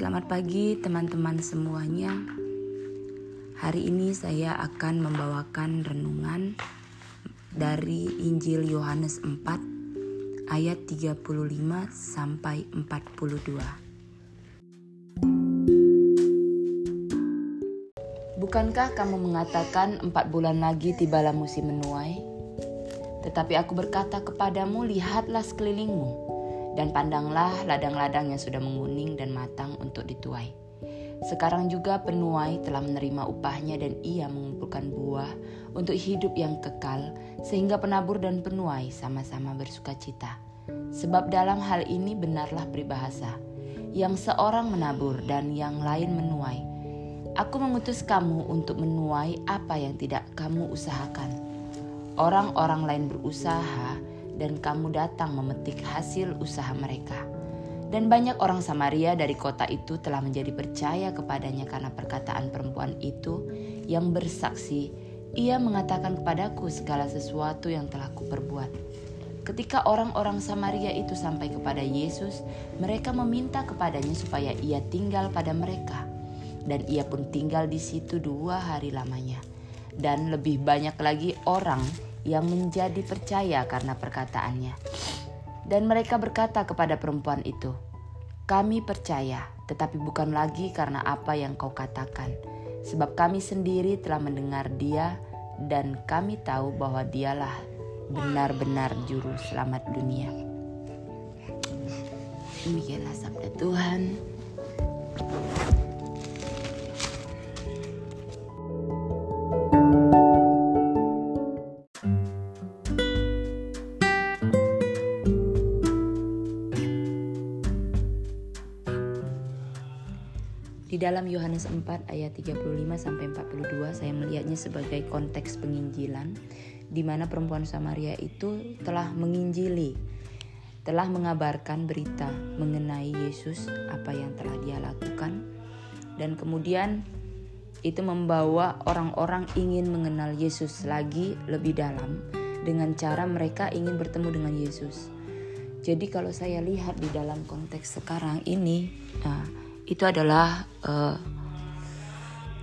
Selamat pagi teman-teman semuanya. Hari ini saya akan membawakan renungan dari Injil Yohanes 4 ayat 35 sampai 42. Bukankah kamu mengatakan empat bulan lagi tibalah musim menuai? Tetapi aku berkata kepadamu, lihatlah sekelilingmu dan pandanglah ladang-ladang yang sudah menguning dan matang untuk dituai. Sekarang juga penuai telah menerima upahnya dan ia mengumpulkan buah untuk hidup yang kekal sehingga penabur dan penuai sama-sama bersuka cita. Sebab dalam hal ini benarlah peribahasa, yang seorang menabur dan yang lain menuai. Aku mengutus kamu untuk menuai apa yang tidak kamu usahakan. Orang-orang lain berusaha, dan kamu datang memetik hasil usaha mereka. Dan banyak orang Samaria dari kota itu telah menjadi percaya kepadanya karena perkataan perempuan itu yang bersaksi, ia mengatakan kepadaku segala sesuatu yang telah kuperbuat. Ketika orang-orang Samaria itu sampai kepada Yesus, mereka meminta kepadanya supaya ia tinggal pada mereka. Dan ia pun tinggal di situ dua hari lamanya. Dan lebih banyak lagi orang yang menjadi percaya karena perkataannya. Dan mereka berkata kepada perempuan itu, "Kami percaya, tetapi bukan lagi karena apa yang kau katakan, sebab kami sendiri telah mendengar Dia, dan kami tahu bahwa Dialah benar-benar Juru Selamat dunia." Demikianlah sabda Tuhan. Dalam Yohanes 4 ayat 35 sampai 42 saya melihatnya sebagai konteks penginjilan di mana perempuan Samaria itu telah menginjili, telah mengabarkan berita mengenai Yesus apa yang telah dia lakukan dan kemudian itu membawa orang-orang ingin mengenal Yesus lagi lebih dalam dengan cara mereka ingin bertemu dengan Yesus. Jadi kalau saya lihat di dalam konteks sekarang ini, nah, itu adalah uh,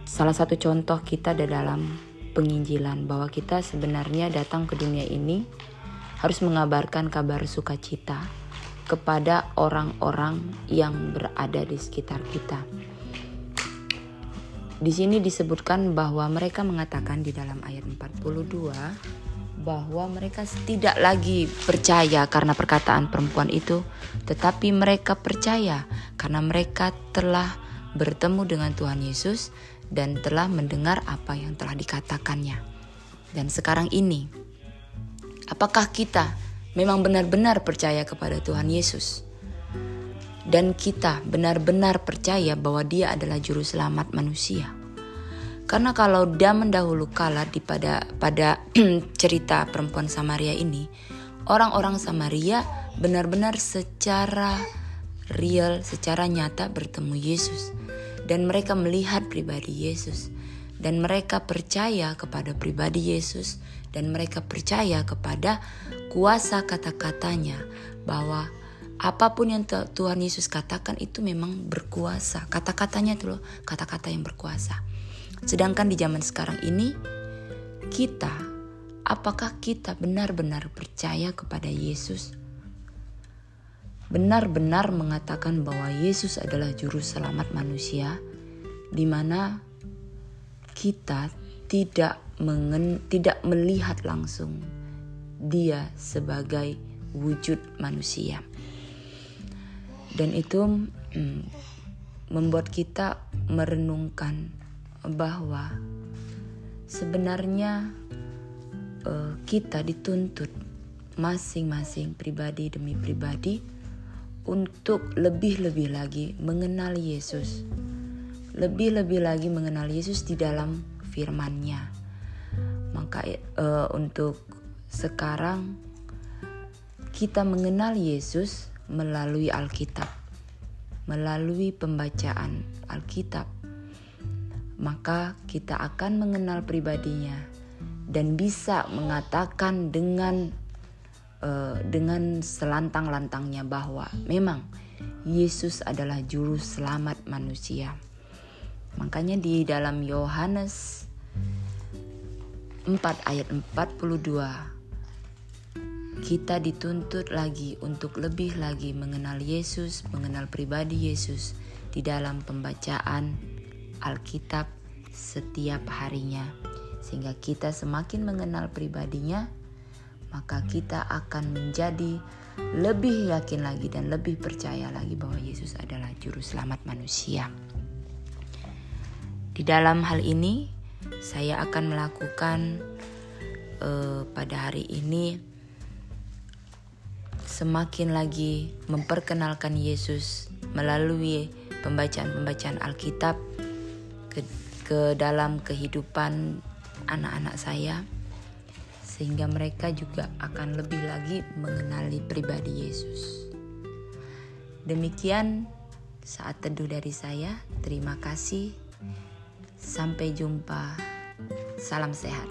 salah satu contoh kita di dalam penginjilan bahwa kita sebenarnya datang ke dunia ini harus mengabarkan kabar sukacita kepada orang-orang yang berada di sekitar kita. Di sini disebutkan bahwa mereka mengatakan di dalam ayat 42 bahwa mereka tidak lagi percaya karena perkataan perempuan itu, tetapi mereka percaya karena mereka telah bertemu dengan Tuhan Yesus dan telah mendengar apa yang telah dikatakannya. Dan sekarang ini, apakah kita memang benar-benar percaya kepada Tuhan Yesus? Dan kita benar-benar percaya bahwa Dia adalah Juru Selamat manusia. Karena kalau dia mendahulu kala di pada pada cerita perempuan Samaria ini, orang-orang Samaria benar-benar secara real, secara nyata bertemu Yesus dan mereka melihat pribadi Yesus dan mereka percaya kepada pribadi Yesus dan mereka percaya kepada kuasa kata-katanya bahwa apa pun yang Tuhan Yesus katakan itu memang berkuasa. Kata-katanya itu loh, kata-kata yang berkuasa. Sedangkan di zaman sekarang ini, kita, apakah kita benar-benar percaya kepada Yesus? Benar-benar mengatakan bahwa Yesus adalah Juru Selamat manusia, di mana kita tidak mengen, tidak melihat langsung Dia sebagai wujud manusia, dan itu hmm, membuat kita merenungkan bahwa sebenarnya uh, kita dituntut masing-masing pribadi demi pribadi untuk lebih-lebih lagi mengenal Yesus. Lebih-lebih lagi mengenal Yesus di dalam firman-Nya. Maka uh, untuk sekarang kita mengenal Yesus melalui Alkitab. Melalui pembacaan Alkitab maka kita akan mengenal pribadinya dan bisa mengatakan dengan uh, dengan selantang-lantangnya bahwa memang Yesus adalah juru selamat manusia. Makanya di dalam Yohanes 4 ayat 42 kita dituntut lagi untuk lebih lagi mengenal Yesus, mengenal pribadi Yesus di dalam pembacaan Alkitab setiap harinya. Sehingga kita semakin mengenal pribadinya, maka kita akan menjadi lebih yakin lagi dan lebih percaya lagi bahwa Yesus adalah juru selamat manusia. Di dalam hal ini, saya akan melakukan uh, pada hari ini semakin lagi memperkenalkan Yesus melalui pembacaan-pembacaan Alkitab ke, ke dalam kehidupan anak-anak saya sehingga mereka juga akan lebih lagi mengenali pribadi Yesus. Demikian saat teduh dari saya. Terima kasih. Sampai jumpa. Salam sehat.